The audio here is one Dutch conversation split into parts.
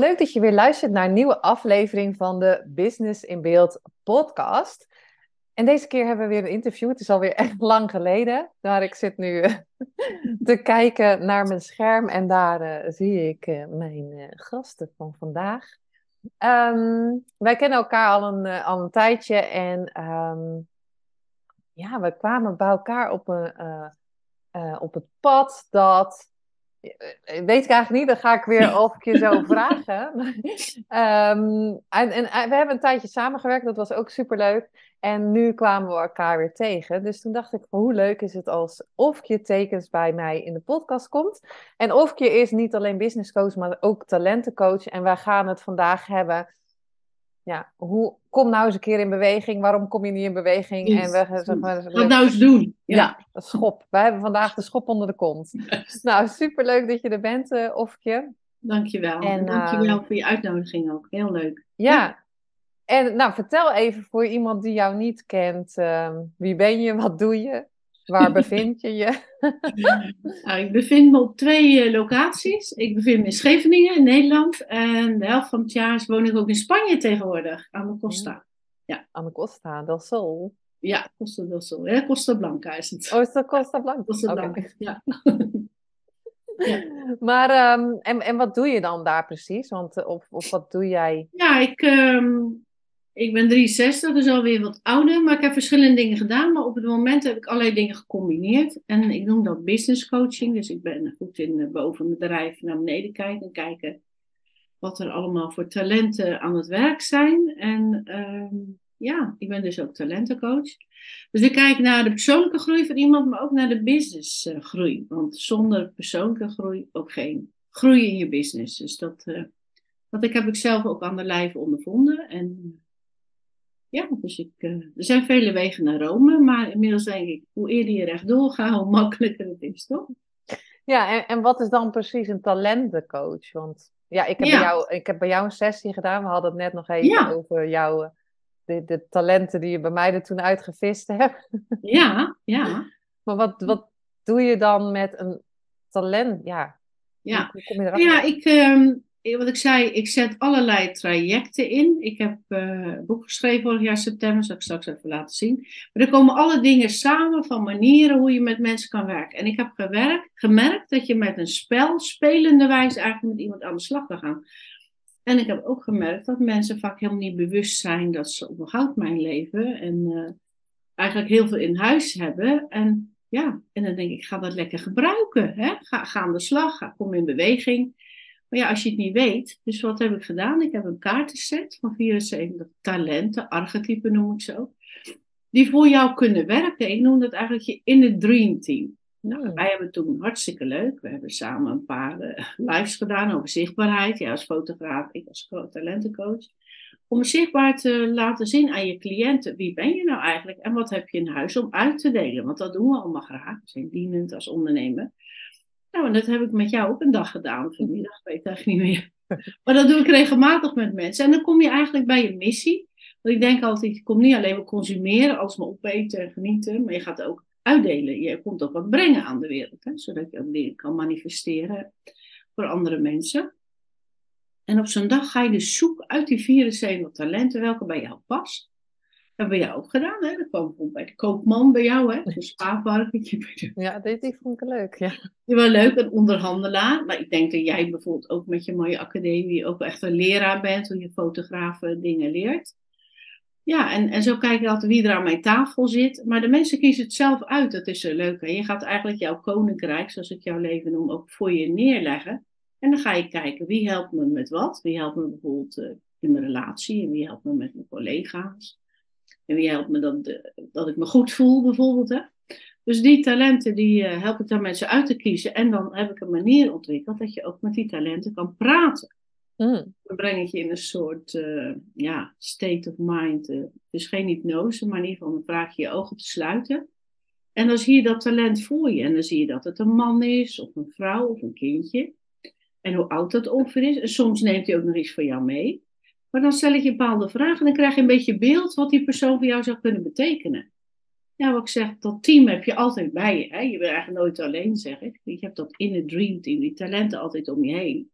Leuk dat je weer luistert naar een nieuwe aflevering van de Business in Beeld podcast. En deze keer hebben we weer een interview. Het is alweer echt lang geleden. Daar ik zit nu eh, te kijken naar mijn scherm en daar uh, zie ik uh, mijn gasten van vandaag. Um, wij kennen elkaar al een, al een tijdje en um, ja, we kwamen bij elkaar op, een, op het pad dat eh, weet ik eigenlijk niet, dan ga ik weer of ik je zo vragen. um, en, en, we hebben een tijdje samengewerkt, dat was ook superleuk. En nu kwamen we elkaar weer tegen. Dus toen dacht ik, hoe leuk is het als Ofkje Tekens bij mij in de podcast komt. En Ofkje is niet alleen business coach, maar ook talentencoach. En wij gaan het vandaag hebben ja, hoe, kom nou eens een keer in beweging. Waarom kom je niet in beweging? En we, zeg maar, Wat nou eens doen. Ja. ja, schop. Wij hebben vandaag de schop onder de kont. Nou, superleuk dat je er bent, uh, Ofke. Dankjewel. En, Dankjewel uh, voor je uitnodiging ook. Heel leuk. Ja. ja. En nou, vertel even voor iemand die jou niet kent. Uh, wie ben je? Wat doe je? Waar bevind je je? nou, ik bevind me op twee uh, locaties. Ik bevind me in Scheveningen, in Nederland. En de helft van het jaar woon ik ook in Spanje tegenwoordig, aan de Costa. Ja. Aan de Costa del Sol? Ja, Costa del Sol. Ja, Costa Blanca is het. Oh, is dat Costa Blanca? Costa Blanca, okay. ja. ja. Maar, um, en, en wat doe je dan daar precies? Want, eh, of, of wat doe jij? Ja, ik... Um, ik ben 63, dus alweer wat ouder, maar ik heb verschillende dingen gedaan. Maar op het moment heb ik allerlei dingen gecombineerd. En ik noem dat business coaching. Dus ik ben goed in eh, boven mijn bedrijf naar beneden kijken en kijken wat er allemaal voor talenten aan het werk zijn. En uh, ja, ik ben dus ook talentencoach. Dus ik kijk naar de persoonlijke groei van iemand, maar ook naar de businessgroei. Want zonder persoonlijke groei ook geen groei in je business. Dus dat, uh, dat ik heb ik zelf ook aan de lijf ondervonden. En ja, dus ik, uh, er zijn vele wegen naar Rome, maar inmiddels denk ik, hoe eerder je rechtdoor gaat, hoe makkelijker het is, toch? Ja, en, en wat is dan precies een talentencoach? Want ja, ik heb, Bij jou, ik heb bij jou een sessie gedaan, we hadden het net nog even over jouw, de, de talenten die je bij mij er toen uitgevist hebt. Ja, ja. maar wat, wat doe je dan met een talent? Ja, ja. Hoe kom je ja ik, um, wat ik zei, ik zet allerlei trajecten in. Ik heb uh, een boek geschreven vorig jaar september, zal ik straks even laten zien. Maar er komen alle dingen samen van manieren hoe je met mensen kan werken. En ik heb gewerkt, gemerkt dat je met een spel, spelende wijze eigenlijk met iemand aan de slag kan gaan. En ik heb ook gemerkt dat mensen vaak helemaal niet bewust zijn dat ze op een goudmijn leven. En uh, eigenlijk heel veel in huis hebben. En ja, en dan denk ik, ga dat lekker gebruiken. Hè? Ga, aan de slag, kom in beweging. Maar ja, als je het niet weet, dus wat heb ik gedaan? Ik heb een kaartenset van 74 talenten, archetypen noem ik zo, die voor jou kunnen werken. Ik noem dat eigenlijk je in het dream team. Nou, hmm. wij hebben toen hartstikke leuk. We hebben samen een paar uh, lives gedaan over zichtbaarheid. Jij als fotograaf, ik als talentencoach. Om zichtbaar te laten zien aan je cliënten, wie ben je nou eigenlijk en wat heb je in huis om uit te delen. Want dat doen we allemaal graag. We zijn dienend als ondernemer. Nou, en dat heb ik met jou ook een dag gedaan. Vanmiddag weet ik eigenlijk niet meer. Maar dat doe ik regelmatig met mensen. En dan kom je eigenlijk bij je missie. Want ik denk altijd, je komt niet alleen maar consumeren, als maar opeten en genieten. Maar je gaat ook uitdelen. Je komt ook wat brengen aan de wereld. Hè, zodat je ook dingen kan manifesteren voor andere mensen. En op zo'n dag ga je dus zoeken uit die 74 talenten welke bij jou past hebben we jou ook gedaan, hè? Dat kwam bijvoorbeeld bij de koopman bij jou, hè? Een spaarvarkentje. Ja, dit, die vond ik leuk, ja. Die was leuk, een onderhandelaar. Maar ik denk dat jij bijvoorbeeld ook met je mooie academie ook echt een leraar bent, hoe je fotografen dingen leert. Ja, en, en zo kijk ik altijd wie er aan mijn tafel zit. Maar de mensen kiezen het zelf uit, dat is zo leuk. En je gaat eigenlijk jouw koninkrijk, zoals ik jouw leven noem, ook voor je neerleggen. En dan ga je kijken, wie helpt me met wat? Wie helpt me bijvoorbeeld uh, in mijn relatie? En wie helpt me met mijn collega's? En wie helpt me dat, dat ik me goed voel, bijvoorbeeld. Hè? Dus die talenten die uh, help ik dan mensen uit te kiezen. En dan heb ik een manier ontwikkeld dat je ook met die talenten kan praten. Mm. Dan breng ik je in een soort uh, ja, state of mind. Uh, dus geen hypnose, maar in ieder geval dan vraag je je ogen te sluiten. En dan zie je dat talent voor je. En dan zie je dat het een man is, of een vrouw, of een kindje. En hoe oud dat ongeveer is. En soms neemt hij ook nog iets voor jou mee. Maar dan stel ik je bepaalde vragen en dan krijg je een beetje beeld wat die persoon voor jou zou kunnen betekenen. Ja, wat ik zeg, dat team heb je altijd bij je. Hè? Je bent eigenlijk nooit alleen, zeg ik. Je hebt dat in het dream team, die talenten altijd om je heen.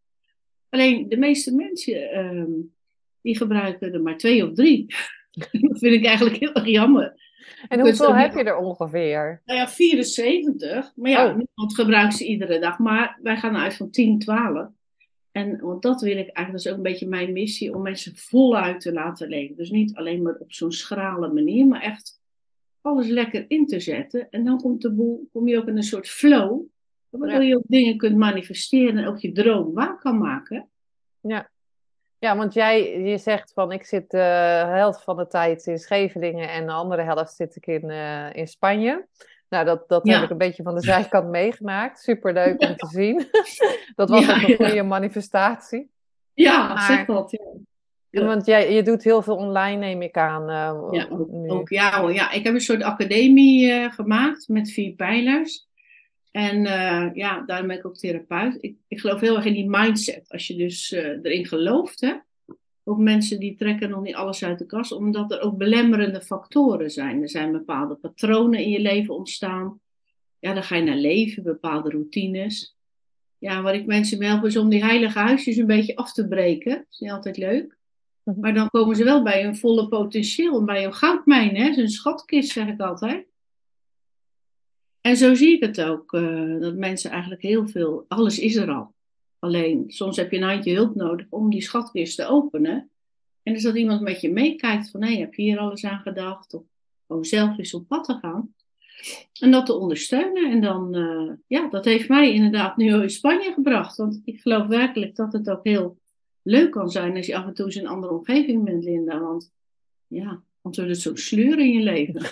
Alleen de meeste mensen, ehm, die gebruiken er maar twee of drie. dat vind ik eigenlijk heel erg jammer. En hoeveel heb je er ongeveer? Nou ja, 74. Maar ja, oh. niemand gebruikt ze iedere dag. Maar wij gaan uit van 10, 12. En want dat wil ik eigenlijk, dat is ook een beetje mijn missie, om mensen voluit te laten leven. Dus niet alleen maar op zo'n schrale manier, maar echt alles lekker in te zetten. En dan komt de boel, kom je ook in een soort flow, waardoor je ook dingen kunt manifesteren en ook je droom waar kan maken. Ja. Ja, want jij je zegt van ik zit de helft van de tijd in Scheveningen en de andere helft zit ik in, uh, in Spanje. Nou, dat, dat heb ik een beetje van de zijkant meegemaakt. Superleuk om te zien. dat was ook een goede manifestatie. Ja, maar, zeg dat. Ja. Want jij, je doet heel veel online, neem ik aan. Uh, ja, ook, ook, ja, ja, ik heb een soort academie uh, gemaakt met vier pijlers. En uh, ja, daarom ben ik ook therapeut. Ik, ik geloof heel erg in die mindset. Als je dus erin gelooft, hè. Ook mensen die trekken nog niet alles uit de kast, omdat er ook belemmerende factoren zijn. Er zijn bepaalde patronen in je leven ontstaan. Ja, dan ga je naar leven, bepaalde routines. Ja, wat ik mensen help is om die heilige huisjes een beetje af te breken. Dat is niet altijd leuk. Mhm. Maar dan komen ze wel bij een volle potentieel, bij een goudmijn, hè? een schatkist, zeg ik altijd. En zo zie ik het ook, uh, dat mensen eigenlijk heel veel, alles is er al. Alleen soms heb je een handje hulp nodig om die schatkist te openen. En dus dat iemand met je meekijkt van, hé, heb je hier alles aan gedacht? Of gewoon zelf eens op pad te gaan. En dat te ondersteunen. En dan, uh, ja, dat heeft mij inderdaad nu in Spanje gebracht. Want ik geloof werkelijk dat het ook heel leuk kan zijn als je af en toe eens in een andere omgeving bent, Linda. Want ja, want wordt het zo sleuren in je leven.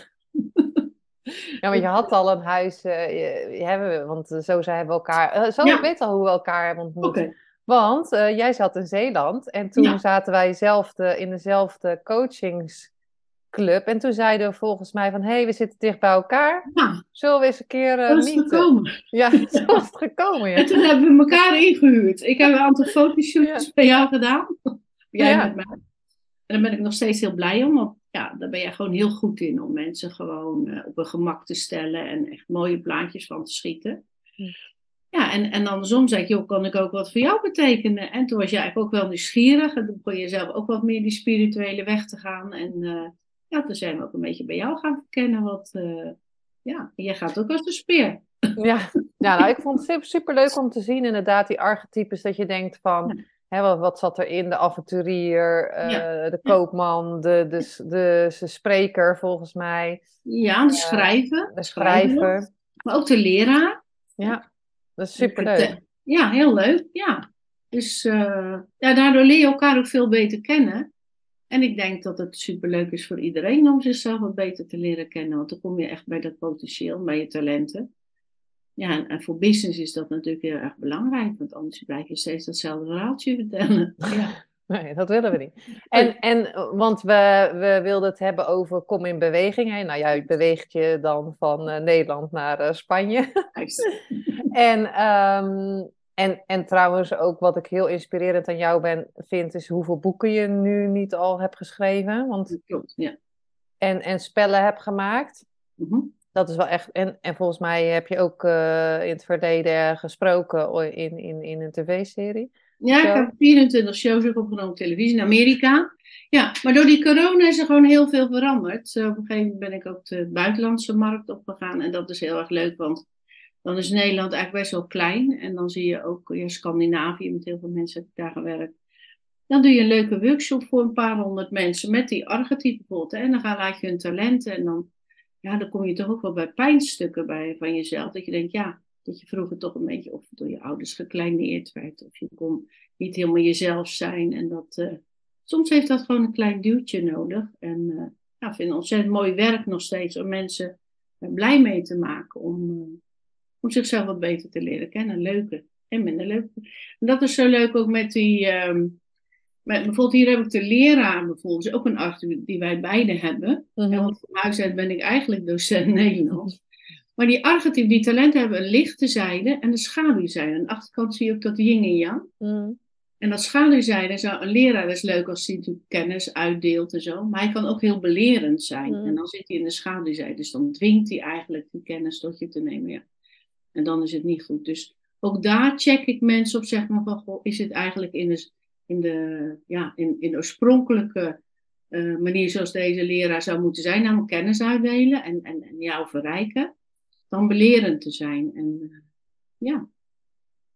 Ja, maar je had al een huis, uh, je, hebben want zo zijn we elkaar, uh, zo ja. ik weet al hoe we elkaar hebben ontmoet. Okay. Want uh, jij zat in Zeeland en toen ja. zaten wij zelfde, in dezelfde coachingsclub. En toen zeiden we volgens mij van, hé, hey, we zitten dicht bij elkaar. Ja. Zullen we eens een keer uh, is het gekomen. Ja, zo is het gekomen, ja. En toen hebben we elkaar ingehuurd. Ik heb een aantal fotoshoots bij jou gedaan. Jij met mij. En daar ben ik nog steeds heel blij om, want ja, daar ben je gewoon heel goed in om mensen gewoon uh, op een gemak te stellen en echt mooie plaatjes van te schieten. Hm. Ja, en, en andersom zei ik, joh, kan ik ook wat voor jou betekenen? En toen was jij eigenlijk ook wel nieuwsgierig en toen begon je zelf ook wat meer die spirituele weg te gaan. En uh, ja, toen zijn we ook een beetje bij jou gaan verkennen wat, uh, ja, jij gaat ook als een speer. Ja, ja nou, ik vond het super leuk om te zien inderdaad die archetypes dat je denkt van wat, wat, zat er in? De avonturier, uh, de koopman, de, de, de, de, spreker volgens mij. Ja, de eh, schrijver. de schrijver. Maar ook de leraar. Ja, dat is superleuk. Ja, heel leuk. Ja. Dus uh, ja, daardoor leer je elkaar ook veel beter kennen. En ik denk dat het superleuk is voor iedereen om zichzelf wat beter te leren kennen. Want dan kom je echt bij dat potentieel, bij je talenten. Ja, en voor business is dat natuurlijk heel erg belangrijk, want anders blijf je steeds datzelfde verhaaltje vertellen. Ja. Nee, dat willen we niet. En, en want we, we wilden het hebben over kom in beweging. Hè? Nou, jij beweegt je dan van uh, Nederland naar uh, Spanje. en, um, en, en trouwens ook wat ik heel inspirerend aan jou ben, vind, is hoeveel boeken je nu niet al hebt geschreven. Want, Klopt, ja. En, en spellen hebt gemaakt. Mm -hmm. Dat is wel echt. En, en volgens mij heb je ook uh, in het verleden gesproken in, in, in een tv-serie. Ja, ik heb 24 shows ook opgenomen op televisie in Amerika. Ja, maar door die corona is er gewoon heel veel veranderd. op een gegeven moment ben ik ook de buitenlandse markt opgegaan. En dat is heel erg leuk, want dan is Nederland eigenlijk best wel klein. En dan zie je ook ja, Scandinavië, met heel veel mensen heb ik daar gewerkt. Dan doe je een leuke workshop voor een paar honderd mensen met die archetype bijvoorbeeld. En dan ga, laat je hun talenten en dan ja, dan kom je toch ook wel bij pijnstukken bij, van jezelf. Dat je denkt, ja, dat je vroeger toch een beetje of door je ouders gekleineerd werd. Of je kon niet helemaal jezelf zijn. En dat, uh, soms heeft dat gewoon een klein duwtje nodig. En uh, ja, ik vind ontzettend mooi werk nog steeds om mensen blij mee te maken om, om zichzelf wat beter te leren kennen. Leuke en minder leuke. En dat is zo leuk ook met die. Ehm, bijvoorbeeld hier heb ik de leraar bijvoorbeeld, is ook een arts die wij beide hebben. Mm En van huis uit ben ik eigenlijk docent Nederlands. Maar die archetypen, die talenten hebben een lichte zijde en een schaduwzijde. Aan de achterkant zie je ook dat yin en yang. Mm. En dat schaduwzijde zou een leraar is leuk als hij natuurlijk kennis uitdeelt en zo. Maar hij kan ook heel belerend zijn. Mm. En dan zit hij in de schaduwzijde. Dus dan dwingt hij eigenlijk die kennis tot je te nemen. Ja. En dan is het niet goed. Dus ook daar check ik mensen op, zeg maar, van, goh, is het eigenlijk in de, in de, ja, in, in de oorspronkelijke uh, manier zoals deze leraar zou moeten zijn, namelijk kennis uitdelen en, en, en jou verrijken, dan belerend te zijn. En, uh, ja.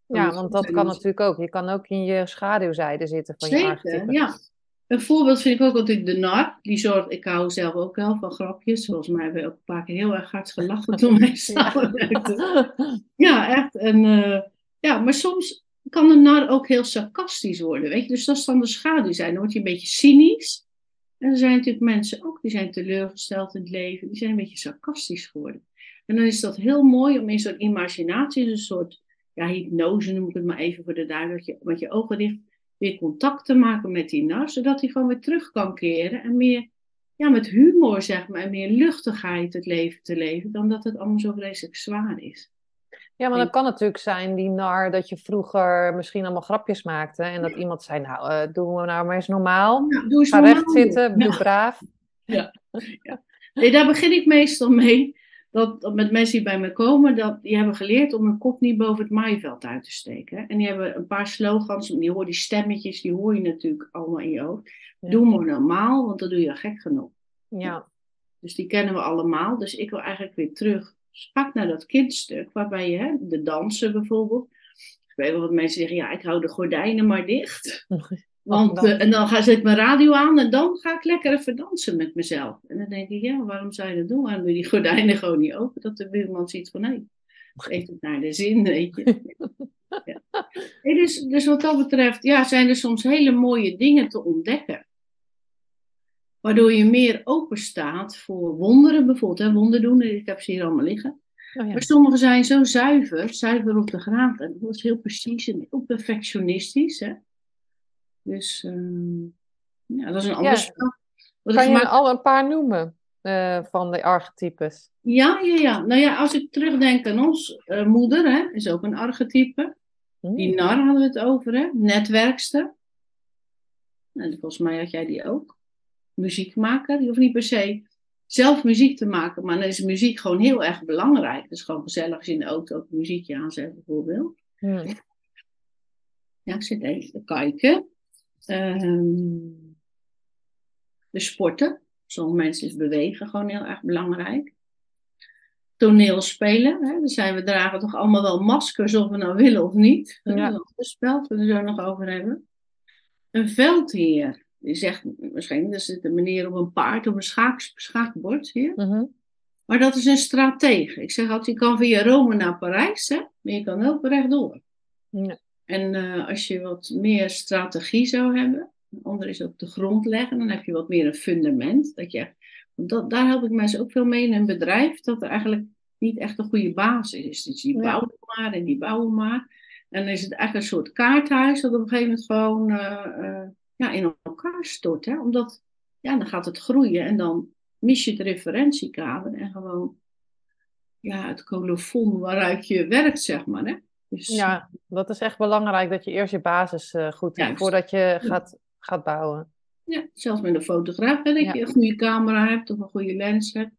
Ja, want dat kan natuurlijk ook. Je kan ook in je schaduwzijde zitten van Zeker, je archetype. ja. Een voorbeeld vind ik ook altijd de nar. Die zorgt, ik hou zelf ook wel van grapjes. Volgens mij hebben we ook een paar keer heel erg hard gelachen toen wij samenwerkten. Ja, echt. En, uh, ja, maar soms kan een nar ook heel sarcastisch worden. Weet je? Dus dat is dan de schaduw. Dan word je een beetje cynisch. En er zijn natuurlijk mensen ook die zijn teleurgesteld in het leven. Die zijn een beetje sarcastisch geworden. En dan is dat heel mooi om in zo'n imaginatie, dus een soort ja, hypnose noem ik het maar even voor de duidelijkheid, met je ogen dicht weer contact te maken met die nar, zodat hij gewoon weer terug kan keren en meer ja, met humor zeg maar, en meer luchtigheid het leven te leven, dan dat het allemaal zo vreselijk zwaar is. Ja, maar dan kan natuurlijk zijn, die nar, dat je vroeger misschien allemaal grapjes maakte. En dat iemand zei, nou, uh, doen we nou maar eens normaal. Ja, doe eens Ga recht zitten, doe braaf. Ja. ja. Nee, daar begin ik meestal mee. Dat, dat, met mensen die bij me komen, dat, die hebben geleerd om hun kop niet boven het maaiveld uit te steken. En die hebben een paar slogans, die hoor die stemmetjes, die hoor je natuurlijk allemaal in je hoofd. Doe maar normaal, want dan doe je gek genoeg. Ja. Dus die kennen we allemaal. Dus ik wil eigenlijk weer terug sprak naar dat kindstuk, waarbij je, hè, de dansen bijvoorbeeld. Ik weet wel wat mensen zeggen, ja, ik hou de gordijnen maar dicht. Want, uh, en dan ga, zet ik mijn radio aan en dan ga ik lekker even dansen met mezelf. En dan denk ik, ja, waarom zou je dat doen? Waarom doe je die gordijnen gewoon niet open? Dat de buurman ziet van, nee, heeft het naar de zin, weet je. ja. dus, dus wat dat betreft, ja, zijn er soms hele mooie dingen te ontdekken. Waardoor je meer open staat voor wonderen, bijvoorbeeld. Hè, ik heb ze hier allemaal liggen. Oh ja. Maar sommige zijn zo zuiver, zuiver op de graad. En dat is heel precies en heel perfectionistisch. Hè? Dus uh, ja, dat is een ander spel. Kan je al een paar noemen uh, van de archetypes? Ja, ja, ja. Nou ja, als ik terugdenk aan ons uh, moeder, hè, is ook een archetype. Hmm. Die nar hadden we het over, hè? netwerkster. En volgens mij had jij die ook muziekmaker. Je hoeft niet per se zelf muziek te maken, maar dan is muziek gewoon heel erg belangrijk. Het is gewoon gezellig als je in de auto ook muziekje aanzet, bijvoorbeeld. Hmm. Ja, ik zit even te kijken. Um, de sporten. Sommige mensen is bewegen gewoon heel erg belangrijk. Toneelspelen. Hè? Dan zijn we dragen toch allemaal wel maskers of we nou willen of niet. Ja. Dat is een spel, we er zo nog over hebben. Een veldheer. Die zegt misschien, dat is de manier op een paard, op een schaak, schaakbord hier. Mhm. Maar dat is een stratege. Ik zeg altijd, je kan via Rome naar Parijs, hè, maar je kan ook rechtdoor. Ja. En uh, als je wat meer strategie zou hebben, een ander is ook de grond leggen, dan heb je wat meer een fundament. Dat je, dat, daar help ik mensen ook veel mee in een bedrijf, dat er eigenlijk niet echt een goede basis is. Dus die bouwen maar en die bouwen maar. En dan is het eigenlijk een soort kaarthuis dat op een gegeven moment gewoon uh, uh, ja, in elkaar stort. Hè? Omdat ja, dan gaat het groeien en dan mis je het referentiekader en gewoon ja, het colofon waaruit je werkt, zeg maar. Hè? Dus, ja, dat is echt belangrijk dat je eerst je basis uh, goed hebt voordat je gaat, gaat bouwen. Ja, zelfs met een fotograaf, hè, dat je een goede camera hebt of een goede lens hebt.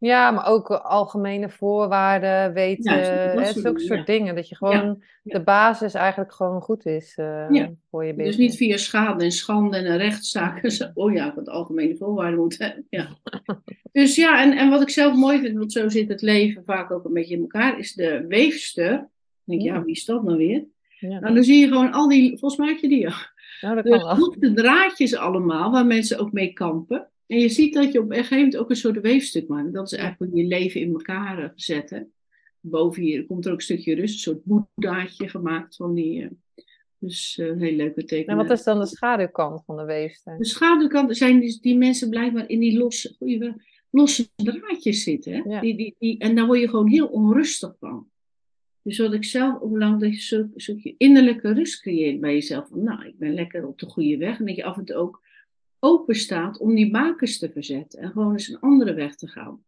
Ja, maar ook algemene voorwaarden weten, ja, zulke soort dingen. Dat je gewoon de basis eigenlijk gewoon goed is uh, voor je business. Dus niet via schade en schande en rechtszaken. Oh ja, wat algemene voorwaarden moeten Ja. dus ja, en, en wat ik zelf mooi vind, want zo zit het leven vaak ook een beetje in elkaar, is de weefster. Dan denk je, ja, wie is dat nou weer? Nou, dan zie je gewoon al die, volgens mij heb je die ja. Nou, dat de draadjes allemaal, waar mensen ook mee kampen. En je ziet dat je op een gegeven moment ook een soort weefstuk maakt. Dat is eigenlijk je leven in elkaar eh, zetten. Boven hier komt er ook een stukje rust, een soort boedaadje gemaakt van die. Uh, dus uh, een hele leuke teken. En wat is dan de schaduwkant van de weefstuk? De schaduwkant zijn dus die mensen blijkbaar in die losse. losse draadjes zitten. Die, die, die, en daar word je gewoon heel onrustig van. Dus wat ik zelf, hoe lang dat je zo'n je innerlijke rust creëert bij jezelf. Van, nou, ik ben lekker op de goede weg. En dat je af en toe ook open staat om die bakens te verzetten. En gewoon eens een andere weg te gaan.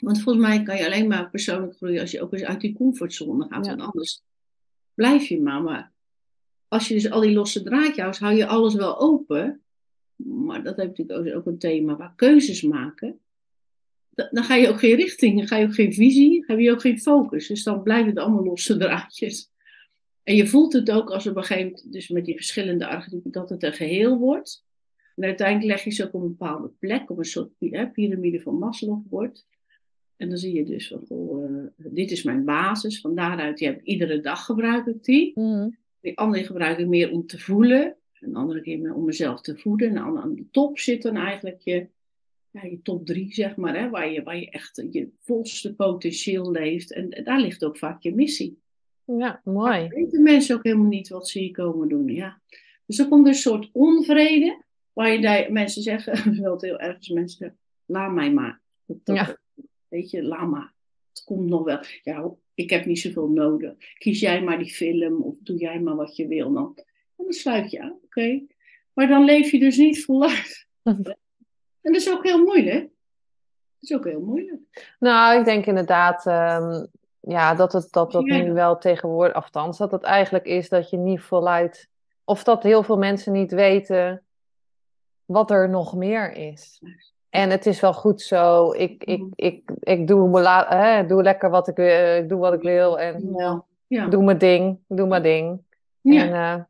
Want volgens mij kan je alleen maar persoonlijk groeien als je ook eens uit die comfortzone gaat. Ja. Want anders blijf je maar. Maar als je dus al die losse draadjes houdt, hou je alles wel open. Maar dat heeft natuurlijk ook een thema waar keuzes maken. Dan ga je ook geen richting, dan ga je ook geen visie, heb je ook geen focus. Dus dan blijven het allemaal losse draadjes. En je voelt het ook als op een gegeven moment, dus met die verschillende archetypen, dat het een geheel wordt. En uiteindelijk leg je ze ook op een bepaalde plek, op een soort piramide van Maslow wordt. En dan zie je dus van, uh, dit is mijn basis, van daaruit, je hebt iedere dag gebruik ik die. Mm. Die andere gebruik ik meer om te voelen, een andere keer meer om mezelf te voeden. En aan de top zit dan eigenlijk je, ja, je top drie, zeg maar, hè, waar, je, waar je echt je volste potentieel leeft. En, daar ligt ook vaak je missie. Ja, mooi. Dan weten mensen ook helemaal niet wat ze hier komen doen. Ja. Dus er komt een soort onvrede, waar je mensen zeggen, wel heel erg, mensen zeggen, laat mij maar. Dat, ja. Weet je, laat maar. Het komt nog wel. Ja, ik heb niet zoveel nodig. Kies jij maar die film of doe jij maar wat je wil. Dan, en dan sluit je aan, oké. Maar dan leef je dus niet voluit. en dat is ook heel moeilijk. Dat is ook heel moeilijk. Nou, ik denk inderdaad um, ja, dat het dat, dat nu wel tegenwoordig, althans, dat het eigenlijk is dat je niet voluit, of dat heel veel mensen niet weten wat er nog meer is. En het is wel goed zo. Ik, ik, mm. ik, ik doe, hè, doe lekker wat ik wil. Ik doe wat ik wil. En ja. doe mijn ding. Doe mijn ding. Ja. En, uh,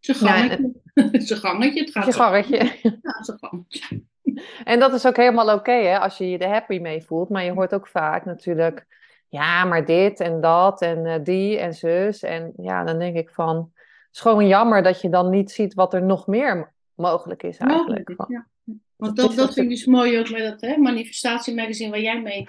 zijn gangetje. Ja, zijn gangetje. Het gaat zijn gangetje. Ja, zijn gangetje. En dat is ook helemaal oké, hè, als je je er happy mee voelt. Maar je hoort ook vaak natuurlijk, ja, maar dit en dat en uh, die en zus. En ja, dan denk ik van, het is gewoon jammer dat je dan niet ziet wat er nog meer mogelijk is eigenlijk. Mogelijk, ja. Want dat, dat vind ik dus mooi ook met dat hè, manifestatiemagazine waar jij mee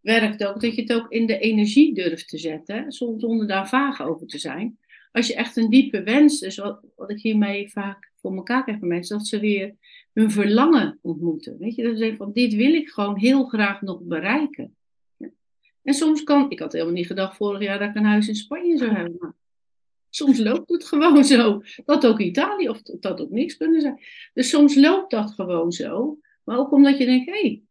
werkt ook. Dat je het ook in de energie durft te zetten. Zonder daar vaag over te zijn. Als je echt een diepe wens, dus wat, wat ik hiermee vaak voor elkaar krijg van mensen, dat ze weer hun verlangen ontmoeten. Weet je, dat ze zeggen van dit wil ik gewoon heel graag nog bereiken. Ja. En soms kan, ik had helemaal niet gedacht vorig jaar dat ik een huis in Spanje zou hebben. Soms loopt het gewoon zo. Dat ook Italië of dat ook niks kunnen zijn. Dus soms loopt dat gewoon zo. Maar ook omdat je denkt, hé, hey,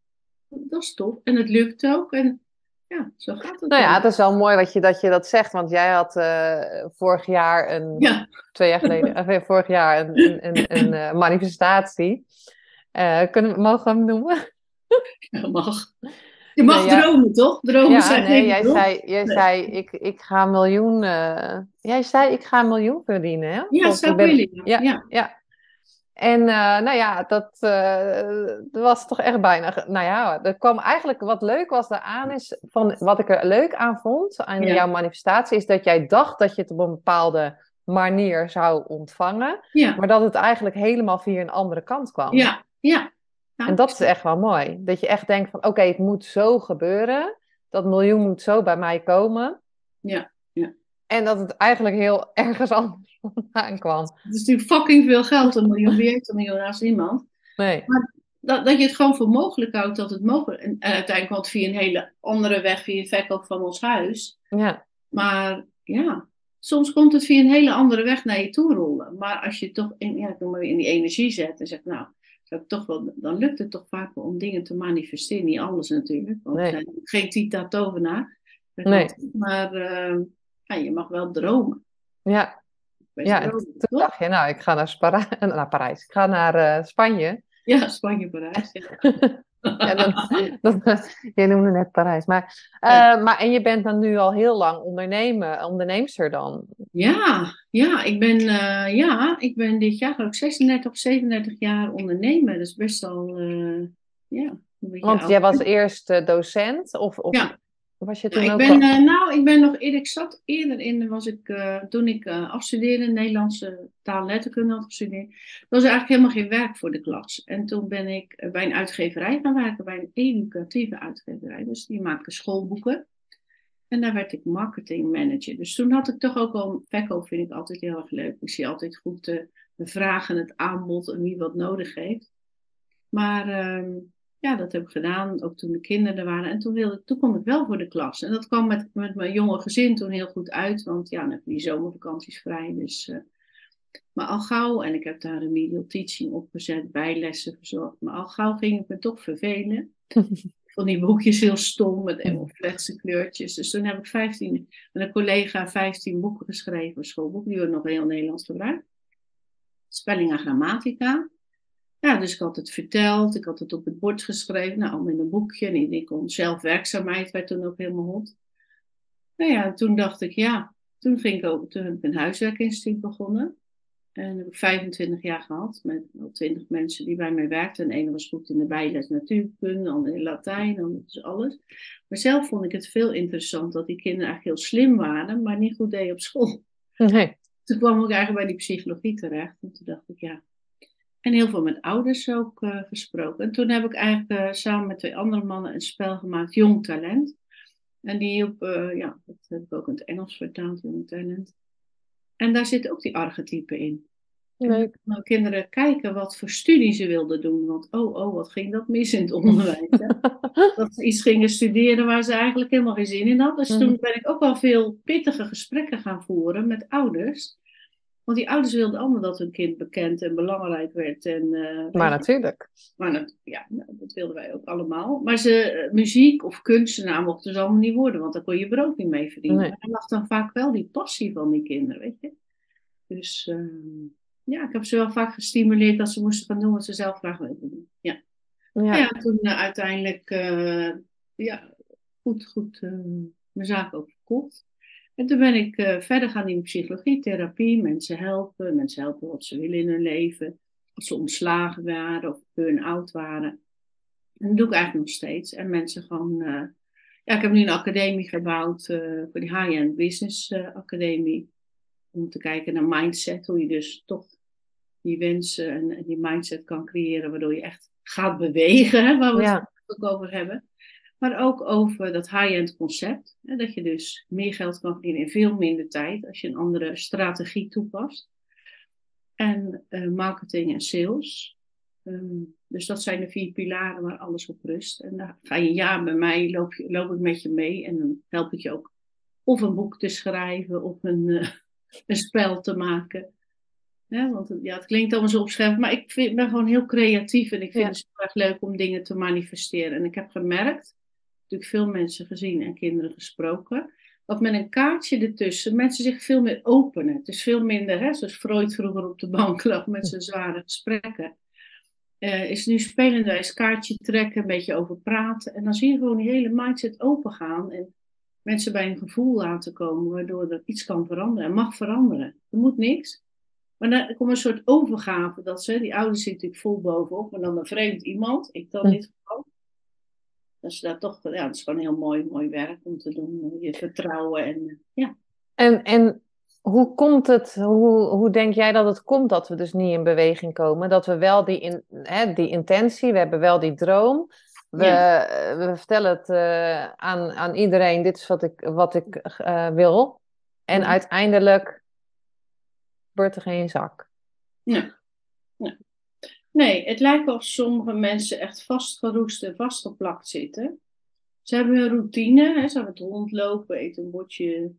dat is tof. En het lukt ook. En ja, zo gaat het. Nou ja, het is wel mooi dat je dat, je dat zegt. Want jij had uh, vorig jaar een, ja. twee jaar geleden, uh, vorig jaar een, een, een, een uh, manifestatie. kunnen, mogen we hem noemen? Ja, mag. Je mag dromen, toch? Dromen ja, zijn nee, jij zei, jij zei ik, ik ga een miljoen. Uh, jij zei ik ga een miljoen verdienen, hè? Ja, zo ben... ja, ja, ja. En uh, nou ja, dat, uh, was toch echt bijna. Nou ja, er kwam eigenlijk wat leuk was daaraan is. Van, wat ik er leuk aan vond aan jouw manifestatie, is dat jij dacht dat je het op een bepaalde manier zou ontvangen. Maar dat het eigenlijk helemaal via een andere kant kwam. Ja, ja en dat is echt wel mooi. Dat je echt denkt van oké, het moet zo gebeuren. Dat miljoen moet zo bij mij komen. Ja, ja. En dat het eigenlijk heel ergens anders vandaan kwam. Het is natuurlijk fucking veel geld, een miljoen. Wie heeft een miljoen als niemand? Nee. Maar dat, dat je het gewoon voor mogelijk houdt dat het mogelijk En, en uiteindelijk komt via een hele andere weg, via het verkoop van ons huis. Ja. Maar ja, soms komt het via een hele andere weg naar je toe rollen. Maar als je toch in, ja, in die energie zet en zegt, nou, dat toch wel, dan lukt het toch vaak om dingen te manifesteren. Niet alles natuurlijk, want nee. uh, geen Tita tovenaar. Nee. Maar uh, ja, je mag wel dromen. Ja, ja dromen, en toen dacht je, nou, ik ga naar, Spara naar Parijs. Ik ga naar uh, Spanje. Ja, Spanje, Parijs. Ja. ja, dat, dat, je noemde net Parijs. Maar, uh, maar en je bent dan nu al heel lang ondernemen, onderneemster dan? Ja, ja, ik ben, uh, ja, ik ben dit jaar ook 36 of 37 jaar ondernemer. Dat is best al, uh, ja. Want jij was eerst docent? Of, of... Ja, was je toen ik ben, uh, nou, ik ben nog ik zat eerder in, was ik, uh, toen ik uh, afstudeerde, Nederlandse taal en letterkunde had gestudeerd, was er eigenlijk helemaal geen werk voor de klas. En toen ben ik bij een uitgeverij gaan werken, bij een educatieve uitgeverij. Dus die maken schoolboeken. En daar werd ik marketing manager. Dus toen had ik toch ook al, verkoop vind ik altijd heel erg leuk. Ik zie altijd goed de, de vragen, het aanbod en wie wat nodig heeft. Maar ehm, ja, dat heb ik gedaan, ook toen de kinderen er waren. En toen, wilde, toen kon ik wel voor de klas. En dat kwam met, met mijn jonge gezin toen heel goed uit, want ja, dan heb je die zomervakanties vrij. Dus, uh, maar al gauw, en ik heb daar een remedial teaching opgezet, bijlessen verzorgd. Maar al gauw ging ik me toch vervelen. Van die boekjes heel stom met fletse kleurtjes. Dus toen heb ik 15, met een collega 15 boeken geschreven, schoolboeken, die worden nog heel Nederlands gebruikt. Spelling en grammatica. Ja, dus ik had het verteld, ik had het op het bord geschreven, nou, in een boekje. En ik kon zelfwerkzaamheid, werd toen ook helemaal hot. Nou ja, toen dacht ik, ja, toen, ging ik ook, toen heb ik een huiswerkinstituut begonnen. En heb ik 25 jaar gehad met al 20 mensen die bij mij werkten. En een was goed in de bijles natuurkunde, ander in Latijn, ander dus alles. Maar zelf vond ik het veel interessant dat die kinderen eigenlijk heel slim waren, maar niet goed deden op school. Nee. Toen kwam ik eigenlijk bij die psychologie terecht. En toen dacht ik, ja, en heel veel met ouders ook uh, gesproken. En toen heb ik eigenlijk uh, samen met twee andere mannen een spel gemaakt, Jong Talent. En die op, uh, ja, dat heb ik ook in het Engels vertaald, Jong Talent. En daar zit ook die archetype in. Leuk. Nou, kinderen kijken wat voor studie ze wilden doen. Want oh, oh, wat ging dat mis in het onderwijs. dat ze iets gingen studeren waar ze eigenlijk helemaal geen zin in hadden. Dus mm. toen ben ik ook wel veel pittige gesprekken gaan voeren met ouders. Want die ouders wilden allemaal dat hun kind bekend en belangrijk werd. En, uh, maar natuurlijk. Maar ja, nou, dat wilden wij ook allemaal. Maar ze, eh, muziek of kunstenaar mochten ze allemaal niet worden, want daar kon je brood niet mee verdienen. Nee. Maar er lag dan vaak wel die passie van die kinderen, weet je. Dus uh, ja, ik heb ze wel vaak gestimuleerd dat ze moesten gaan doen wat ze zelf graag wilden doen. Ja, ja. ja toen uh, uiteindelijk ja, goed, goed mijn zaak ook verkocht. En toen ben ik uh, verder gaan in psychologie, therapie, mensen helpen, mensen helpen wat ze willen in hun leven. Als ze ontslagen waren of burn-out waren. En dat doe ik eigenlijk nog steeds. En mensen gewoon, uh, ja, ik heb nu een academie gebouwd uh, voor die high-end business academie. Om te kijken naar mindset, hoe je dus toch die wensen en, en die mindset kan creëren, waardoor je echt gaat bewegen, waar we het ook over hebben. Maar ook over dat high-end concept. Hè, dat je dus meer geld kan verdienen in veel minder tijd als je een andere strategie toepast. En uh, marketing en sales. Um, dus dat zijn de vier pilaren waar alles op rust. En dan ga je ja bij mij, loop, je, loop ik met je mee. En dan help ik je ook of een boek te schrijven of een, uh, een spel te maken. Ja, want ja, het klinkt allemaal zo opschrijven, maar ik vind, ben gewoon heel creatief en ik vind het heel erg leuk om dingen te manifesteren. En ik heb gemerkt natuurlijk veel mensen gezien en kinderen gesproken. Dat met een kaartje ertussen mensen zich veel meer openen. Het is veel minder, hè, zoals Freud vroeger op de bank lag met zijn zware gesprekken. Uh, is nu spelenderwijs kaartje trekken, een beetje over praten. En dan zie je gewoon die hele mindset open gaan. En mensen bij een gevoel laten komen, waardoor er iets kan veranderen en mag veranderen. Er moet niks. Maar dan komt een soort overgave. Dat ze, die ouders zitten natuurlijk vol bovenop, maar dan een vreemd iemand, ik dan niet dus dat toch, ja, het is gewoon heel mooi, mooi werk om te doen. Je vertrouwen en ja. En, en hoe komt het, hoe, hoe denk jij dat het komt dat we dus niet in beweging komen? Dat we wel die, in, hè, die intentie, we hebben wel die droom. We, we vertellen het uh, aan, aan iedereen, dit is wat ik, wat ik uh, wil. En uiteindelijk wordt er geen zak. Ja. ja. Nee, het lijkt wel sommige mensen echt vastgeroest en vastgeplakt zitten. Ze hebben een routine, hè, ze hebben het rondlopen, eten een bordje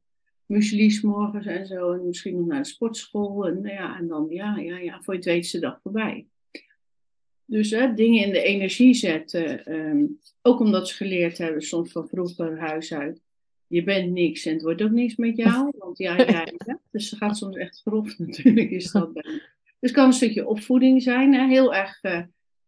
muesli morgens en zo. En misschien nog naar de sportschool. En, nou ja, en dan, ja, ja, ja, voor je het weet is de dag voorbij. Dus dingen in de energie zetten. Ehm, ook omdat ze geleerd hebben, soms van vroeger huis uit. Je bent niks en het wordt ook niks met jou. Want ja, ja. Dus ze gaat soms echt grof natuurlijk, is dat dus het kan een stukje opvoeding zijn, hè? heel erg uh,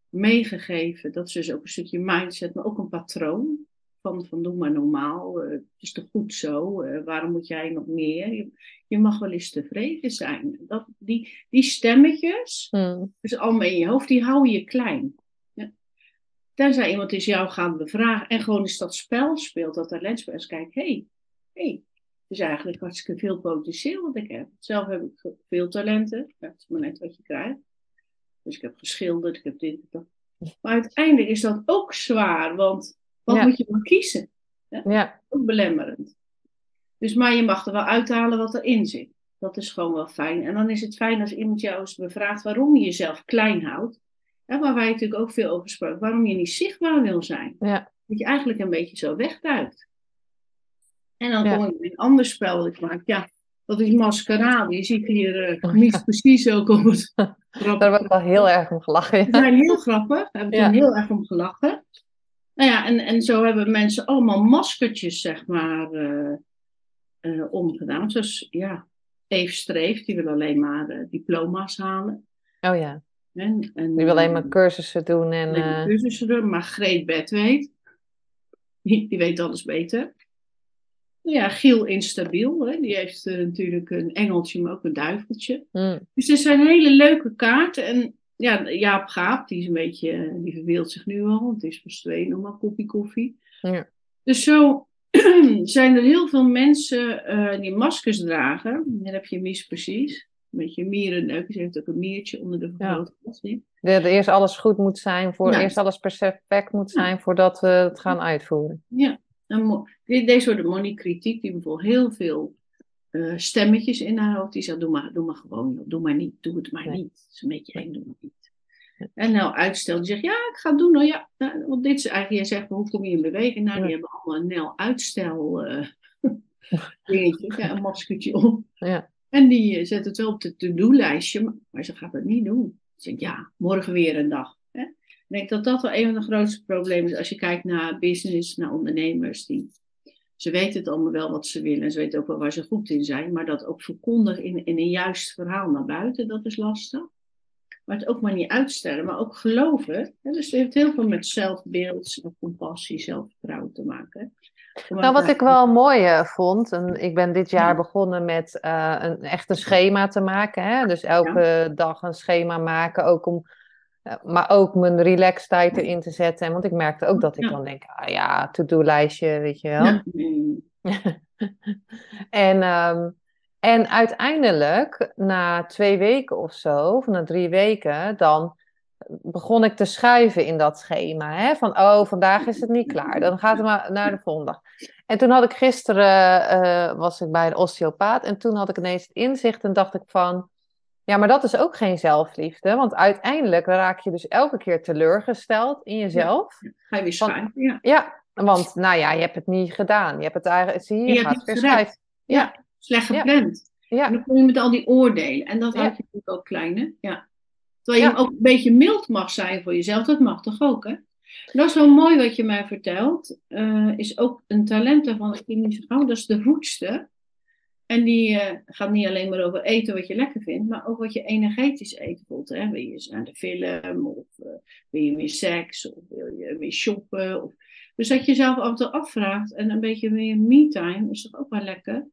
meegegeven. Dat is dus ook een stukje mindset, maar ook een patroon. Van, van doe maar normaal, uh, het is toch goed zo, uh, waarom moet jij nog meer? Je, je, mag wel eens tevreden zijn. Dat, die, die stemmetjes, hmm. dus allemaal in je hoofd, die houden je klein. Ja. Tenzij iemand is jou gaan bevragen en gewoon eens dat spel speelt, dat talentspel, eens kijkt, hé, hey, hey, is eigenlijk hartstikke veel potentieel wat ik heb. Zelf heb ik veel talenten. Dat is maar net wat je krijgt. Dus ik heb geschilderd, ik heb dit en dat. Maar uiteindelijk is dat ook zwaar, want wat moet je dan kiezen? Ja? ja. Ook belemmerend. Dus, maar je mag er wel uithalen wat erin zit. Dat is gewoon wel fijn. En dan is het fijn als iemand jou eens bevraagt waarom je jezelf klein houdt. hè, waar wij natuurlijk ook veel over spraken, waarom je niet zichtbaar wil zijn. Ja. Dat je eigenlijk een beetje zo wegduikt. En dan kom ik in een ander spel dat ik maak. Ja, dat is maskerade. Je ziet hier uh, niet precies ook op het Daar heb ik wel heel erg om gelachen. Ja. We zijn heel grappig. We hebben er heel erg om gelachen. Nou ja, en, en zo hebben mensen allemaal maskertjes, zeg maar, uh, uh, omgedaan. Zoals, ja, Eve Streef, die wil alleen maar diploma's halen. Oh ja. En, en, die wil alleen maar cursussen doen. En, cursussen doen, maar Greet Bed weet. Die, die weet alles beter. Ja, Giel Instabiel, hè? die heeft uh, natuurlijk een engeltje, maar ook een duiveltje. Mm. Dus er zijn hele leuke kaarten. En ja, Jaap Gaap, die is een beetje, die verveelt zich nu al, want het is pas twee nog maar koffie koffie. Ja. Dus zo zijn er heel veel mensen uh, die maskers dragen. Dan heb je mis precies. Een beetje mierenneuk. Ze heeft ook een miertje onder de vergrootglas. Ja. Dat eerst alles goed moet zijn, voor, eerst alles perfect moet zijn voordat we het gaan uitvoeren. Ja, en deze soort moniekritiek, die bijvoorbeeld heel veel uh, stemmetjes in haar hoofd, die zegt: doe maar, doe maar gewoon, doe maar niet, doe het maar niet. Het is een beetje eng, doe maar niet. En nou uitstel, die zegt: ja, ik ga het doen. Nou ja, nou, want dit is eigenlijk, jij zegt: hoe kom je in beweging? Nou, die hebben allemaal een nel uitstel eh dingetje, ja, een maskertje op. Ja. En die eh, zet het wel op de to-do-lijstje, maar, maar ze gaat het niet doen. Ze zegt, ja, morgen weer een dag. Ik denk dat dat wel een van de grootste problemen is als je kijkt naar business, naar ondernemers. Die, ze weten het allemaal wel wat ze willen en ze weten ook wel waar ze goed in zijn, maar dat ook verkondigen in, in een juist verhaal naar buiten, dat is lastig. Maar het ook maar niet uitstellen, maar ook geloven. Hè? Dus het heeft heel veel met zelfbeeld, compassie, zelfvertrouwen te maken. Nou, wat ik wel mooi eh, vond, en ik ben dit jaar begonnen met eh, een echt een schema te maken. Hè? Dus elke dag een schema maken, ook om, maar ook mijn relax tijd erin te zetten. Want ik merkte ook dat ik Ja. dan denk, ah ja, to-do-lijstje, weet je wel. Ja, en, ehm, en uiteindelijk, na twee weken of zo, of na drie weken, dan begon ik te schuiven in dat schema. Hè? Van, oh, vandaag is het niet klaar. Dan gaat het maar naar de volgende. En toen had ik gisteren, eh, was ik bij een osteopaat. En toen had ik ineens het inzicht en dacht ik van... Ja, maar dat is ook geen zelfliefde. Want uiteindelijk raak je dus elke keer teleurgesteld in jezelf. ga je weer Van- schuiven. Ja. Ja, want nou ja, je hebt het niet gedaan. Je hebt het eigenlijk, zie je, Je gaat weer schuiven. Ja, slecht Ja. gepland. En Ja, dan kom je met al die oordelen. En dat houdt je natuurlijk ook klein, hè? Ja. Terwijl je ook een beetje mild mag zijn voor jezelf. Dat mag toch ook, hè? Dat is wel mooi wat je mij vertelt. eh, is ook een talent daarvan, ik weet niet zo gauw, dat is de voedster. En die eh, gaat niet alleen maar over eten wat je lekker vindt, maar ook wat je energetisch eet. Bijvoorbeeld, hè? Wil je eens naar de film, of eh, wil je meer seks, of wil je meer shoppen. Of... Dus dat je jezelf af en toe afvraagt en een beetje meer me-time is toch ook wel lekker.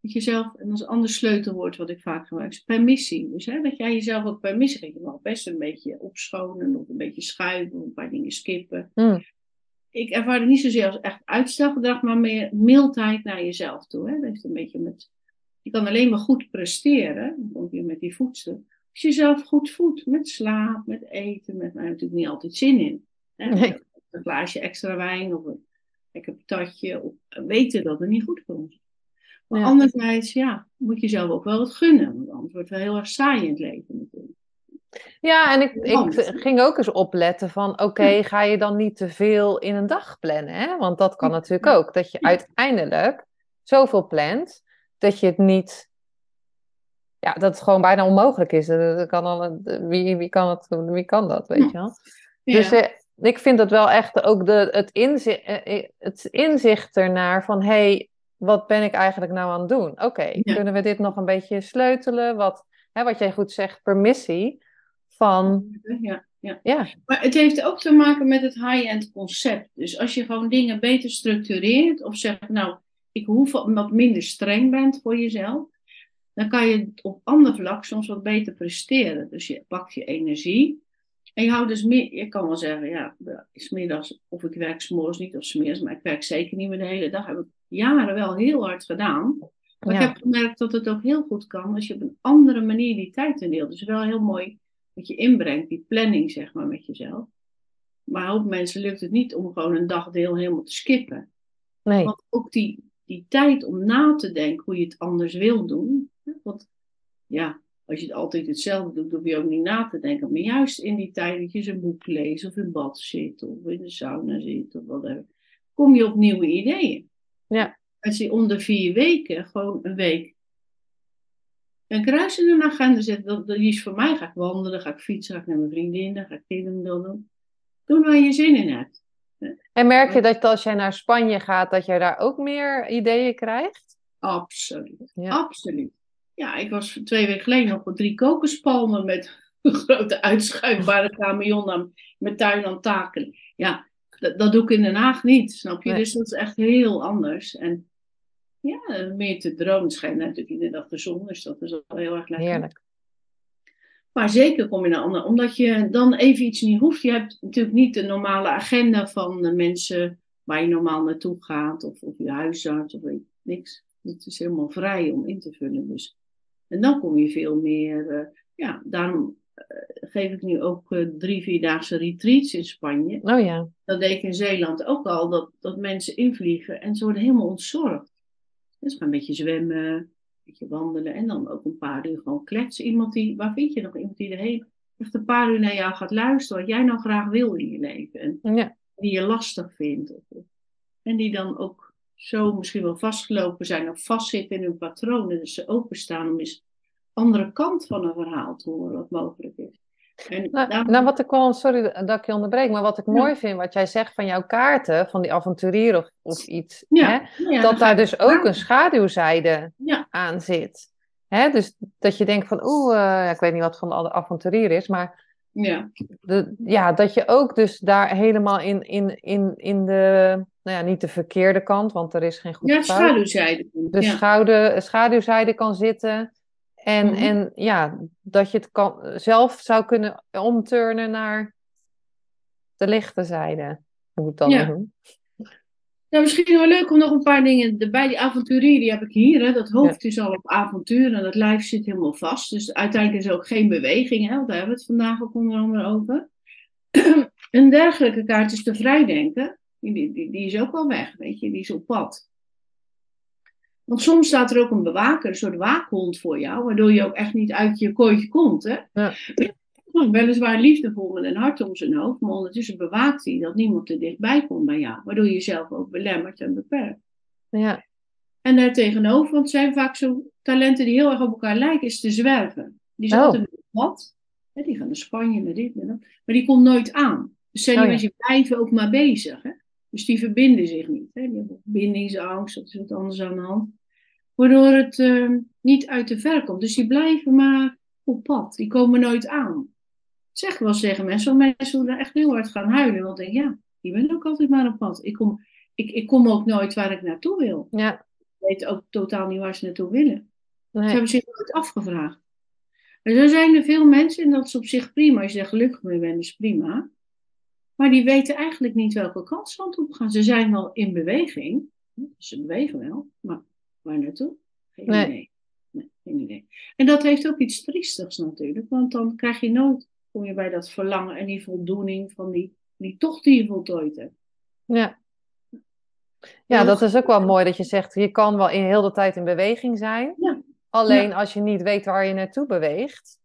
Dat je zelf, en dat is een ander sleutelwoord wat ik vaak gebruik, is permissie. Dus hè, dat jij jezelf ook permissie geeft. Je mag best een beetje opschonen, of een beetje schuiven, of een paar dingen skippen. Mm. Ik ervaar het niet zozeer als echt uitstelgedrag, maar meer mildheid naar jezelf toe. Hè? Dat heeft een beetje met, je kan alleen maar goed presteren, dan kom je met die voedsel. Als je jezelf goed voedt, met slaap, met eten, met nou, natuurlijk niet altijd zin in. Hè? Nee. Een glaasje extra wijn of een lekker patatje, of weten dat het niet goed komt. Maar Ja. anderzijds, ja, moet je zelf ook wel wat gunnen. Want anders wordt het wel heel erg saai in het leven natuurlijk. Ja, en ik, ik ging ook eens opletten van, oké, ga je dan niet te veel in een dag plannen? Hè? Want dat kan natuurlijk ook, dat je uiteindelijk zoveel plant, dat je het niet, ja, dat het gewoon bijna onmogelijk is. Dat- dat kan al, wie, wie, kan het, wie kan dat, weet je wel? Dus eh, ik vind het wel echt ook de, het, inzicht, het inzicht ernaar van, hé, hey, wat ben ik eigenlijk nou aan het doen? Oké, Ja. kunnen we dit nog een beetje sleutelen? Wat, hè, wat jij goed zegt, permissie van, ja, ja. ja, Maar het heeft ook te maken met het high-end concept. Dus als je gewoon dingen beter structureert of zegt, nou, ik hoef wat minder streng bent voor jezelf, dan kan je op ander vlak soms wat beter presteren. Dus je pakt je energie en je houdt dus meer, je kan wel zeggen, ja, smiddags, of ik werk s'morgens niet of smiddags, maar ik werk zeker niet meer de hele dag. Heb ik jaren wel heel hard gedaan. Maar Ja. ik heb gemerkt dat het ook heel goed kan als je op een andere manier die tijd indeelt. Dus wel heel mooi wat je inbrengt, die planning zeg maar met jezelf. Maar hoop mensen lukt het niet om gewoon een dagdeel helemaal te skippen. nee, Want ook die, die tijd om na te denken hoe je het anders wil doen. Want ja, als je het altijd hetzelfde doet, hoef je ook niet na te denken. Maar juist in die tijd dat je een boek leest, of in bad zit, of in de sauna zit, of whatever, kom je op nieuwe ideeën. Ja. Als je onder vier weken, gewoon een week, een kruis in een agenda zet, dat, dat is voor mij, ga ik wandelen, ga ik fietsen, ga ik naar mijn vriendinnen, ga ik kinderen doen. Doen waar je zin in hebt. En merk je dat als jij naar Spanje gaat, dat jij daar ook meer ideeën krijgt? Absoluut. Absoluut. Ja, ik was twee weken geleden nog op drie kokospalmen met een grote uitschuifbare camion met tuin aan taken. Ja, dat, dat, doe ik in Den Haag niet, snap je? Dus dat is echt heel anders. En ja, meer te dromen schijnt natuurlijk in de dag de zon, dus dat is al heel erg lekker. Heerlijk. Maar zeker kom je naar anderen, omdat je dan even iets niet hoeft. Je hebt natuurlijk niet de normale agenda van de mensen waar je normaal naartoe gaat, of, of je huisarts, of weet niks. Het is helemaal vrij om in te vullen. Dus. En dan kom je veel meer, uh, ja, daarom uh, geef ik nu ook uh, drie, vierdaagse retreats in Spanje. Oh ja. Dat deed ik in Zeeland ook al, dat, dat mensen invliegen en ze worden helemaal ontzorgd. Dus gaan een beetje zwemmen, wandelen en dan ook een paar uur gewoon kletsen. Iemand die, waar vind je nog iemand die er heel, echt een paar uur naar jou gaat luisteren, wat jij nou graag wil in je leven. En ja. die je lastig vindt. En die dan ook zo misschien wel vastgelopen zijn of vastzitten in hun patronen. Dus ze openstaan om eens andere kant van een verhaal te horen wat mogelijk is. En nou, nou, wat ik wel, sorry dat ik je onderbreek, maar wat ik ja. mooi vind, wat jij zegt van jouw kaarten, van die avonturier of, of iets, ja. Hè, dat daar dus ook een schaduwzijde aan zit. Hè, dus dat je denkt van, oeh, uh, ik weet niet wat van de avonturier is, maar ja. De, ja, dat je ook dus daar helemaal in, in, in, in de, nou ja, niet de verkeerde kant, want er is geen goed Ja, schaduwzijde. De schouder, schaduwzijde kan zitten. En, Mhm. en ja, dat je het kan, zelf zou kunnen omturnen naar de lichte zijde. Hoe ik dat Ja. doen. Nou, misschien wel leuk om nog een paar dingen erbij. Die avonturier, die heb ik hier. Hè. Dat hoofd is al op avontuur en dat lijf zit helemaal vast. Dus uiteindelijk is er ook geen beweging. Hè. want Daar hebben we het vandaag ook onder andere over. een dergelijke kaart is de vrijdenken. Die, die, die is ook al weg, weet je. Die is op pad. Want soms staat er ook een bewaker, een soort waakhond voor jou. Waardoor je ook echt niet uit je kooitje komt. Hè. Ja. Weliswaar liefdevol met een hart om zijn hoofd, maar ondertussen bewaakt hij dat niemand te dichtbij komt bij jou, waardoor je jezelf ook belemmert en beperkt. Ja, En daartegenover, want het zijn vaak zo talenten die heel erg op elkaar lijken, is te zwerven. Die is Oh. altijd met wat, die gaan naar Spanje met dit en dat, maar die komt nooit aan. Dus zijn Oh ja. mensen blijven ook maar bezig. Hè? Dus die verbinden zich niet. Hè? Die hebben bindingsangst, of is wat anders aan de hand. Waardoor het eh, niet uit de ver komt. Dus die blijven maar op pad. Die komen nooit aan. Zeg wel eens tegen mensen, want mensen zullen echt heel hard gaan huilen. Want denk, ja, je bent ook altijd maar op pad. Ik kom, ik, ik kom ook nooit waar ik naartoe wil. ja, Ik weet ook totaal niet waar ze naartoe willen. Ze hebben zich nooit afgevraagd. En zo zijn er veel mensen, en dat is op zich prima. Als je er gelukkig mee bent, is prima. Maar die weten eigenlijk niet welke kant ze toe gaan. Ze zijn wel in beweging. Ze bewegen wel, maar waar naartoe? Geen Nee. idee. Nee, geen idee. En dat heeft ook iets triestigs natuurlijk. Want dan krijg je nooit, kom je bij dat verlangen en die voldoening van die, die tocht die je voltooid hebt. Ja. Ja, dat is ook wel mooi dat je zegt, je kan wel in heel de tijd in beweging zijn. Ja. Alleen als je niet weet waar je naartoe beweegt.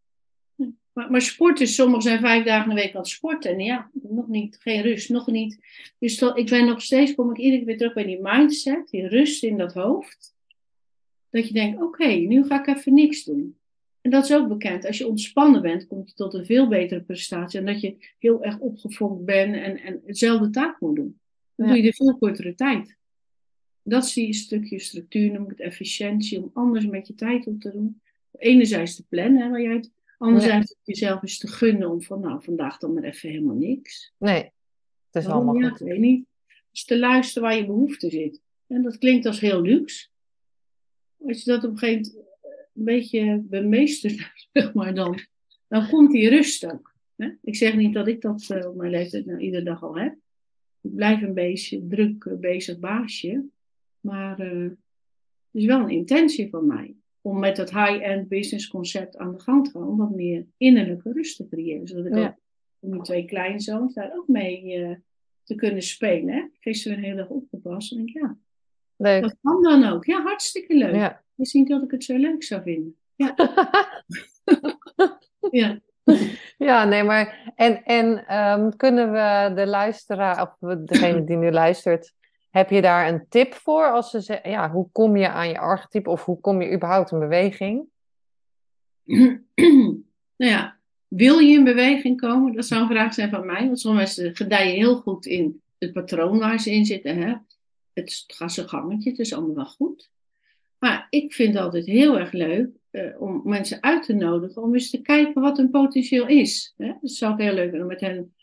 Maar, maar sport is, sommigen zijn vijf dagen in de week aan het sporten. En ja, nog niet, geen rust, nog niet. Dus dat, ik ben nog steeds, kom ik iedere keer weer terug bij die mindset, die rust in dat hoofd. Dat je denkt, oké, nu ga ik even niks doen. En dat is ook bekend. Als je ontspannen bent, komt je tot een veel betere prestatie. En dat je heel erg opgefokt bent en, en hetzelfde taak moet doen. Dan Ja. doe je de veel kortere tijd. Dat is die stukje structuur, noem ik het efficiëntie, om anders met je tijd op te doen. Enerzijds te plannen, hè, waar jij het Anderzijds het jezelf eens te gunnen om van, nou, vandaag dan maar even helemaal niks. Nee, het is Waarom? allemaal Ja, goed. ik weet niet. Dus te luisteren waar je behoefte zit. En dat klinkt als heel luxe. Als je dat op een gegeven moment een beetje bemeestert, zeg maar, dan, dan komt die rust ook. Hè? Ik zeg niet dat ik dat eh, op mijn leeftijd nou iedere dag al heb. Ik blijf een beetje druk eh, bezig baasje. Maar eh, het is wel een intentie van mij om met het high-end business concept aan de gang te gaan. Om wat meer innerlijke rust te creëren. Zodat ik Ja. ook met mijn twee kleinzoons daar ook mee eh, te kunnen spelen. Hè? Gisteren heel erg opgepast. En ik, ja, Leuk. dat kan dan ook. Ja, hartstikke leuk. Ja. Niet dat ik het zo leuk zou vinden. Ja. Ja. Ja, nee, maar en, en ehm, kunnen we de luisteraar, of degene die nu luistert, heb je daar een tip voor als ze zeggen, ja, hoe kom je aan je archetype of hoe kom je überhaupt in beweging? nou ja, wil je in beweging komen? Dat zou een vraag zijn van mij, want sommige mensen gedijen heel goed in het patroon waar ze in zitten. Hè? Het gaat zijn gangetje, het is allemaal wel goed. Maar ik vind altijd heel erg leuk uh, om mensen uit te nodigen om eens te kijken wat hun potentieel is. Hè? Dat zou ik heel leuk vinden om met hen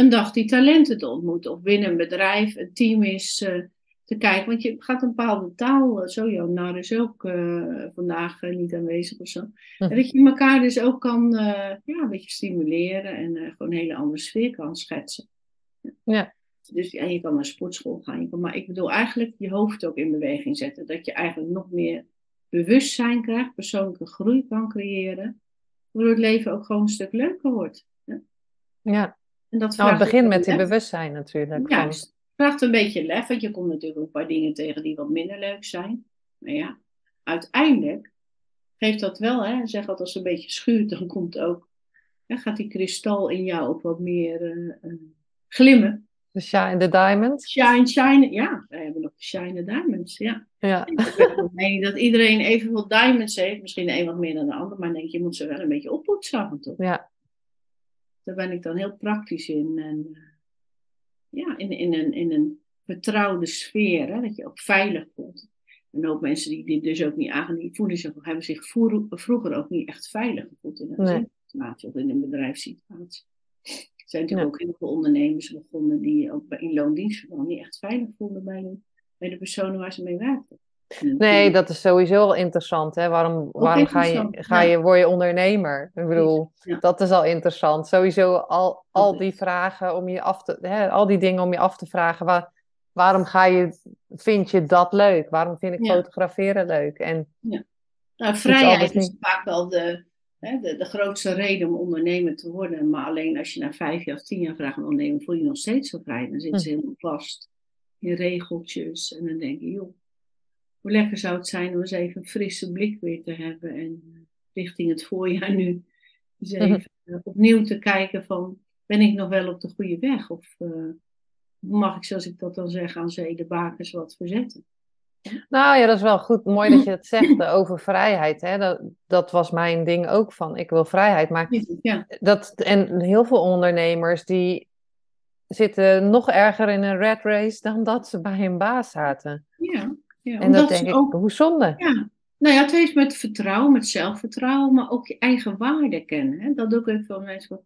een dag die talenten te ontmoeten. Of binnen een bedrijf, een team is uh, te kijken. Want je gaat een bepaalde taal, uh, zo jouw nar is ook vandaag niet aanwezig of zo. Hm. En dat je elkaar dus ook kan ja, een beetje stimuleren en gewoon een hele andere sfeer kan schetsen. Ja. Dus ja, je kan naar sportschool gaan. Je kan, maar ik bedoel eigenlijk je hoofd ook in beweging zetten. Dat je eigenlijk nog meer bewustzijn krijgt, persoonlijke groei kan creëren. Waardoor het leven ook gewoon een stuk leuker wordt. Ja. En dat nou, het begint met die bewustzijn natuurlijk. Juist. Het vraagt een beetje lef, want je komt natuurlijk een paar dingen tegen die wat minder leuk zijn. Maar ja, uiteindelijk geeft dat wel, hè, zeg dat als het een beetje schuurt, dan komt ook, ja, gaat die kristal in jou ook wat meer uh, glimmen. De Shine the Diamond. Shine, shine. Ja, wij hebben nog de Shine Diamonds. Ja. ja. Ik denk dat iedereen evenveel diamonds heeft. Misschien de een wat meer dan de ander. Maar denk je moet ze wel een beetje oppoetsen af en toe. Ja. Daar ben ik dan heel praktisch in. En eh, ja, in, in, een, in een vertrouwde sfeer. Hè, dat je ook veilig voelt. En ook mensen die dit dus ook niet aan, die voelen zich, hebben zich vroeger ook niet echt veilig gevoeld in een nee. situatie of in een bedrijfssituatie. Er zijn natuurlijk ook heel veel ondernemers begonnen die ook in loondienstverband niet echt veilig voelden bij de, bij de personen waar ze mee werkten. Nee, dat is sowieso al interessant. Hè? Waarom, waarom ga, je, ga je, word je ondernemer? Ik bedoel, dat is al interessant. Sowieso al, al die vragen om je af te, hè, al die dingen om je af te vragen. Waar, waarom ga je, vind je dat leuk? Waarom vind ik fotograferen leuk? En ja. Nou, vrijheid is vaak wel de, de, de grootste reden om ondernemer te worden. Maar alleen als je na vijf jaar of tien jaar vraagt om ondernemer, voel je, je nog steeds zo vrij. Dan zitten ze hm. helemaal vast in regeltjes. En dan denk je, joh, hoe lekker zou het zijn om eens even een frisse blik weer te hebben. En eh, richting het voorjaar nu eens hm. even uh, opnieuw te kijken van, ben ik nog wel op de goede weg? Of uh, mag ik, zoals ik dat dan zeg, aan zee de bakens wat verzetten? Nou ja, dat is wel goed. Mooi dat je het zegt over vrijheid. Hè? Dat, dat was mijn ding ook van. Ik wil vrijheid. Maar ja. dat, en heel veel ondernemers die zitten nog erger in een red race dan dat ze bij hun baas zaten. Ja, ja en dat denk ik, ook, hoe zonde. Ja. Nou ja, het heeft met vertrouwen, met zelfvertrouwen, maar ook je eigen waarde kennen. Hè? Dat doe ik ook veel mensen.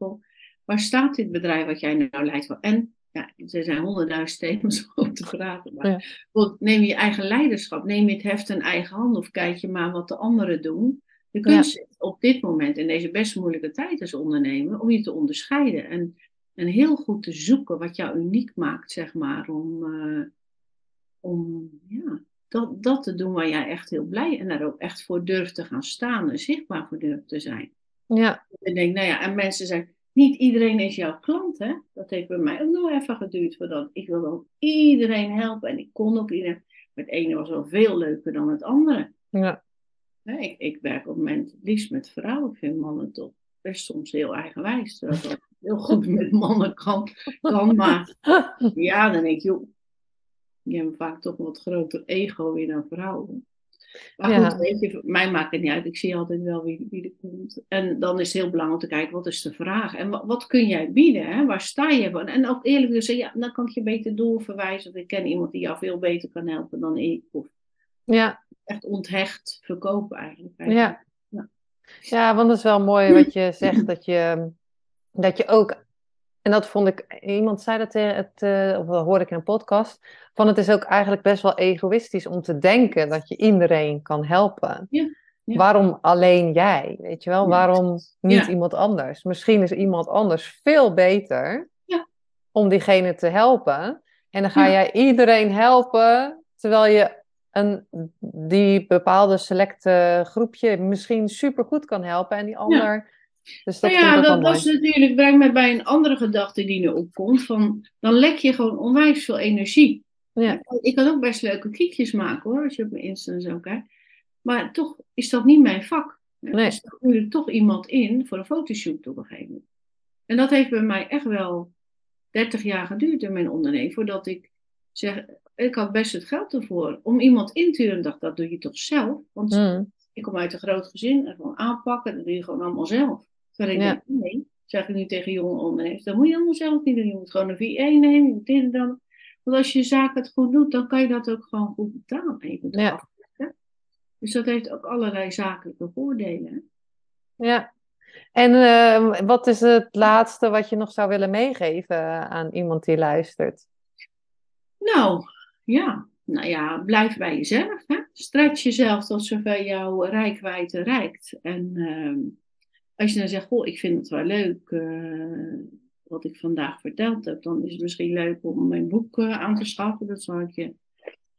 Waar staat dit bedrijf wat jij nou leidt? En ja, er zijn honderdduizend thema's om te praten. Maar neem je eigen leiderschap, neem je het heft in eigen hand of kijk je maar wat de anderen doen. De kunst ja. op dit moment, in deze best moeilijke tijd als ondernemer, om je te onderscheiden. En, en heel goed te zoeken wat jou uniek maakt, zeg maar, om, uh, om ja, dat, dat te doen waar jij echt heel blij en daar ook echt voor durft te gaan staan en zichtbaar voor durft te zijn. Ja. Ik denk, nou ja, en mensen zeggen, niet iedereen is jouw klant, hè? Dat heeft bij mij ook nog even geduurd voordat ik wilde ook iedereen helpen en ik kon ook iedereen. Maar het ene was wel veel leuker dan het andere. Ja. ik, ik werk op het moment het liefst met vrouwen. Ik vind mannen toch best soms heel eigenwijs. Terwijl dat heel goed met mannen kan, kan maar ja, dan denk ik, joh, die hebben vaak toch een wat groter ego weer dan vrouwen. Maar ja. goed, weet je, mij maakt het niet uit. Ik zie altijd wel wie, wie er komt. En dan is het heel belangrijk om te kijken, wat is de vraag? En wat, wat kun jij bieden? Hè? Waar sta je van? En ook eerlijk te zeggen, ja, dan kan ik je beter doorverwijzen. Of ik ken iemand die jou veel beter kan helpen dan ik. Of ja. echt onthecht verkopen eigenlijk. Ja. ja. Ja, want het is wel mooi wat je zegt, dat je, dat je ook en dat vond ik, iemand zei dat, het, uh, of dat hoorde ik in een podcast, van het is ook eigenlijk best wel egoïstisch om te denken dat je iedereen kan helpen. Ja, Waarom alleen jij? Weet je wel, waarom niet iemand anders? Misschien is iemand anders veel beter om diegene te helpen. En dan ga jij iedereen helpen, terwijl je een, die bepaalde selecte groepje misschien super goed kan helpen en die ander dus dat nou ja, dat, dat is natuurlijk, brengt mij bij een andere gedachte die nu opkomt. Van, dan lek je gewoon onwijs veel energie. Ja. Ik kan ook best leuke kiekjes maken hoor, als je op mijn Insta zo kijkt. Maar toch is dat niet mijn vak. Nee. Dus huur toch iemand in voor een fotoshoot op een gegeven moment. En dat heeft bij mij echt wel 30 jaar geduurd in mijn onderneming, voordat ik zeg, ik had best het geld ervoor. Om iemand in te huren, dacht dat doe je toch zelf? Want mm. ik kom uit een groot gezin en gewoon aanpakken, dat doe je gewoon allemaal zelf. Terwijl ik denk, nee, zeg ik nu tegen jonge ondernemers, dat moet je allemaal zelf niet doen. Je moet gewoon een VA nemen, je moet dit en dan. Want als je zaken het goed doet, dan kan je dat ook gewoon goed betalen. Ja. Dus dat heeft ook allerlei zakelijke voordelen. Ja. En uh, wat is het laatste wat je nog zou willen meegeven aan iemand die luistert? Nou, ja. Nou ja, blijf bij jezelf. Hè? Stretch jezelf tot zover jouw rijkwijde reikt. En uh, als je dan zegt, goh, ik vind het wel leuk uh, wat ik vandaag verteld heb, dan is het misschien leuk om mijn boek uh, aan te schaffen. Dat zal ik je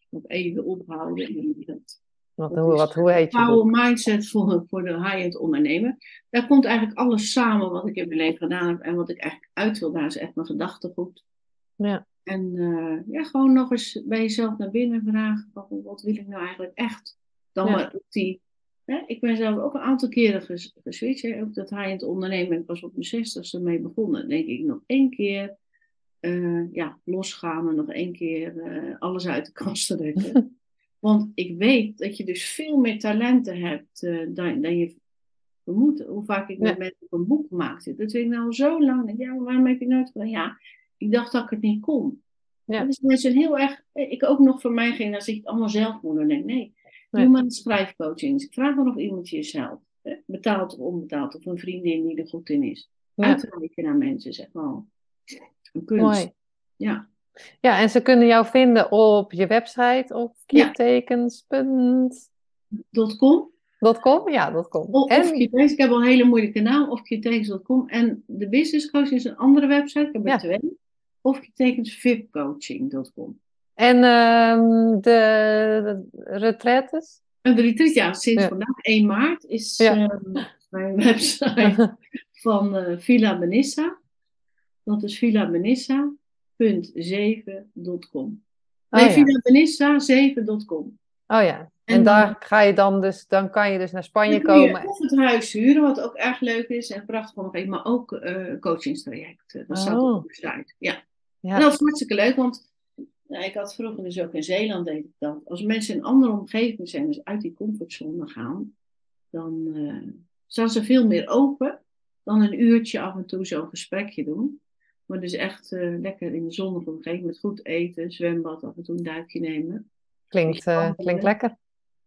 nog even ophouden. Dat, wat, hoe, wat, hoe heet je Power Mindset voor, voor de high-end ondernemer. Daar komt eigenlijk alles samen wat ik in mijn leven gedaan heb en wat ik eigenlijk uit wil. Daar is echt mijn gedachtegoed. Ja. En uh, ja, gewoon nog eens bij jezelf naar binnen vragen: wat, wat wil ik nou eigenlijk echt? Dan maar op die. Hè? Ik ben zelf ook een aantal keren ges, geswitcht. Ook dat high-end ondernemen. Ik was op mijn zestigste mee begonnen. denk ik nog één keer uh, ja, losgaan en nog één keer uh, alles uit de kast trekken. Want ik weet dat je dus veel meer talenten hebt uh, dan, dan je vermoedt. Hoe vaak ik met mensen een boek maakte. Dat weet ik nou zo lang. Ja, waarom heb je nooit gedaan? Ja, ik dacht dat ik het niet kon. Ja. Dat is mensen heel erg. Ik ook nog voor mij ging als ik het allemaal zelf moet doen. Nee, nee. Doe maar een schrijfcoaching. Ik vraag maar nog iemand jezelf. Betaald of onbetaald. Of een vriendin die er goed in is. Ja. Uitreiken naar mensen, zeg maar. Een kunst. Mooi. Ja. Ja, en ze kunnen jou vinden op je website op keertekens.com. .com, ja, .com. Of, en... of ik heb al een hele moeilijke naam, of keertekens.com. En de business coaching is een andere website, ik heb er twee. Of keertekensvipcoaching.com. En uh, de, retretes? En de retreat, ja, sinds vandaag 1 maart is ja. uh, mijn website van uh, Villa Benissa. Dat is Villa Benissa 7.com. Oh, nee, ja. 7.com. Oh ja. En, daar ga je dan dus, dan kan je dus naar Spanje komen. Of het huis huren, wat ook erg leuk is en prachtig nog even, maar ook uh, coachingstraject. Dat staat oh. op de site. Ja. ja. En dat is hartstikke leuk, want nou, ik had vroeger dus ook in Zeeland deed ik dat. Als mensen in een andere omgeving zijn, dus uit die comfortzone gaan, dan uh, staan ze veel meer open dan een uurtje af en toe zo'n gesprekje doen. Maar dus echt uh, lekker in de zonnige omgeving met goed eten, zwembad, af en toe een duikje nemen. Klinkt, uh, klinkt lekker.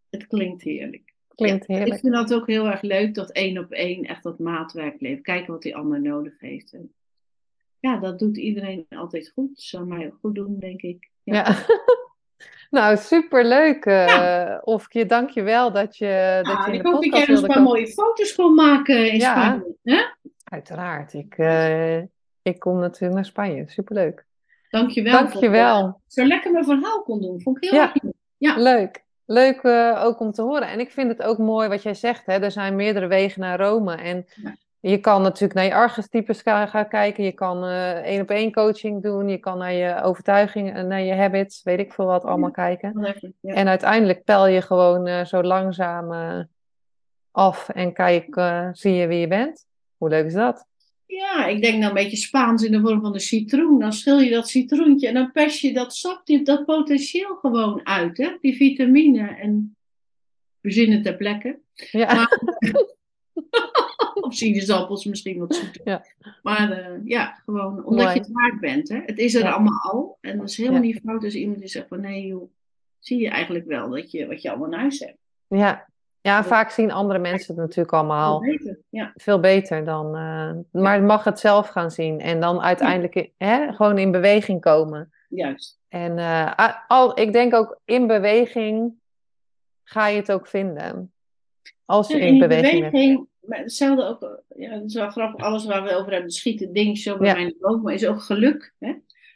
Het klinkt heerlijk. Klinkt heerlijk. Ik vind dat ook heel erg leuk, dat één op één, echt dat maatwerk leven. Kijken wat die ander nodig heeft. En ja, dat doet iedereen altijd goed. Zou mij ook goed doen, denk ik. Ja. ja. nou, superleuk. Uh, ja. Of je dank je wel dat je, dat je in de podcast Ik hoop dat jij een paar mooie foto's kon maken in Spanje. Hè? Uiteraard. Ik, uh, ik kom natuurlijk naar Spanje. Superleuk. Dankjewel. Dankjewel. Zo lekker mijn verhaal kon doen. Vond ik heel ja. leuk. Ja, leuk. Leuk uh, ook om te horen. En ik vind het ook mooi wat jij zegt. Hè? Er zijn meerdere wegen naar Rome. En je kan natuurlijk naar je archetypes gaan kijken. Je kan uh, één op één coaching doen. Je kan naar je overtuigingen, naar je habits, weet ik veel wat, allemaal kijken. Ja. En uiteindelijk pel je gewoon uh, zo langzaam af en kijk, zie je wie je bent. Hoe leuk is dat? Ja, ik denk nou een beetje Spaans in de vorm van een citroen. Dan schil je dat citroentje en dan pers je dat sap, dat potentieel gewoon uit. Hè? Die vitamine en verzinnen ter plekke. Ja. Maar, of sinaasappels misschien wat zoeter. Ja. Maar uh, ja, gewoon omdat je het waard bent. Hè? Het is er allemaal al. En dat is helemaal niet fout als iemand die zegt van nee joh, zie je eigenlijk wel dat je, wat je allemaal in huis hebt. Ja, ja, vaak zien andere mensen het natuurlijk allemaal veel beter, ja. veel beter dan. Uh, maar mag het zelf gaan zien en dan uiteindelijk hè, gewoon in beweging komen. Juist. En uh, al, ik denk ook in beweging ga je het ook vinden. Als je in, in beweging, beweging bent. Hetzelfde ook, ja, dat is wel grappig, alles waar we over hebben, schieten ding zo bij ja. mij ook, maar is ook geluk. Hè?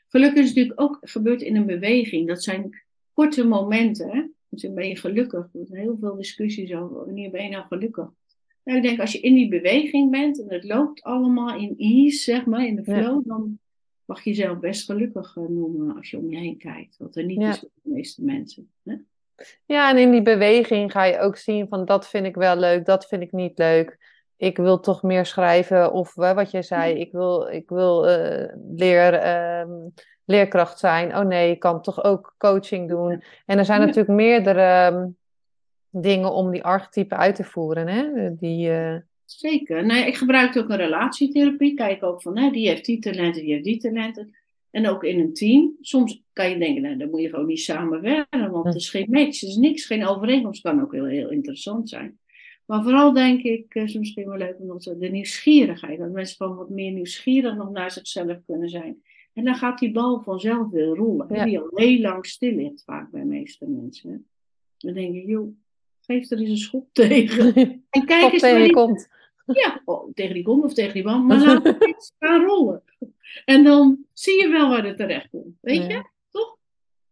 Geluk is natuurlijk ook gebeurd in een beweging. Dat zijn korte momenten. Hè? Dus ben je gelukkig? Er zijn heel veel discussies over wanneer ben je nou gelukkig? Nou, ik denk als je in die beweging bent en het loopt allemaal in ease, zeg maar, in de flow, dan mag je jezelf best gelukkig eh, noemen als je om je heen kijkt. Wat er niet is voor de meeste mensen. Hè? Ja, en in die beweging ga je ook zien van dat vind ik wel leuk, dat vind ik niet leuk. Ik wil toch meer schrijven of wat jij zei, ik wil, ik wil uh, leer, ehm, leerkracht zijn. Oh nee, ik kan toch ook coaching doen. En er zijn natuurlijk meerdere ehm, dingen om die archetypen uit te voeren. Hè? Die, uh... Zeker. Nee, ik gebruik ook een relatietherapie. Kijk ook van, hè, die heeft die talenten, die heeft die talenten. En ook in een team. Soms kan je denken, nou, dan moet je gewoon niet samenwerken, want er is geen match, er is niks, geen overeenkomst. Kan ook heel, heel interessant zijn. Maar vooral denk ik, uh, misschien wel leuk om de nieuwsgierigheid. Dat mensen gewoon wat meer nieuwsgierig nog naar zichzelf kunnen zijn. En dan gaat die bal vanzelf weer rollen. Ja. Die al heel lang stil ligt, vaak bij de meeste mensen. Dan denk je, joh, geef er eens een schop tegen. En kijk eens tegen je komt. Ja, oh, tegen die komt of tegen die band. Maar laat het gaan rollen. En dan zie je wel waar het terecht komt. Weet je? Toch?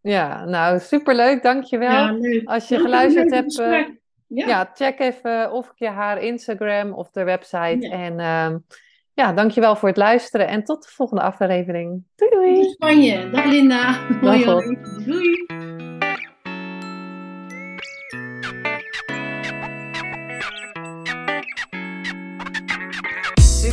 Ja, nou superleuk, dankjewel. Ja, leuk. Als je geluisterd hebt, uh, ja. check even of je haar Instagram of de website. En uh, ja, dankjewel voor het luisteren en tot de volgende aflevering. Doei doei. Spanje. Dag Linda. Dag. Doei.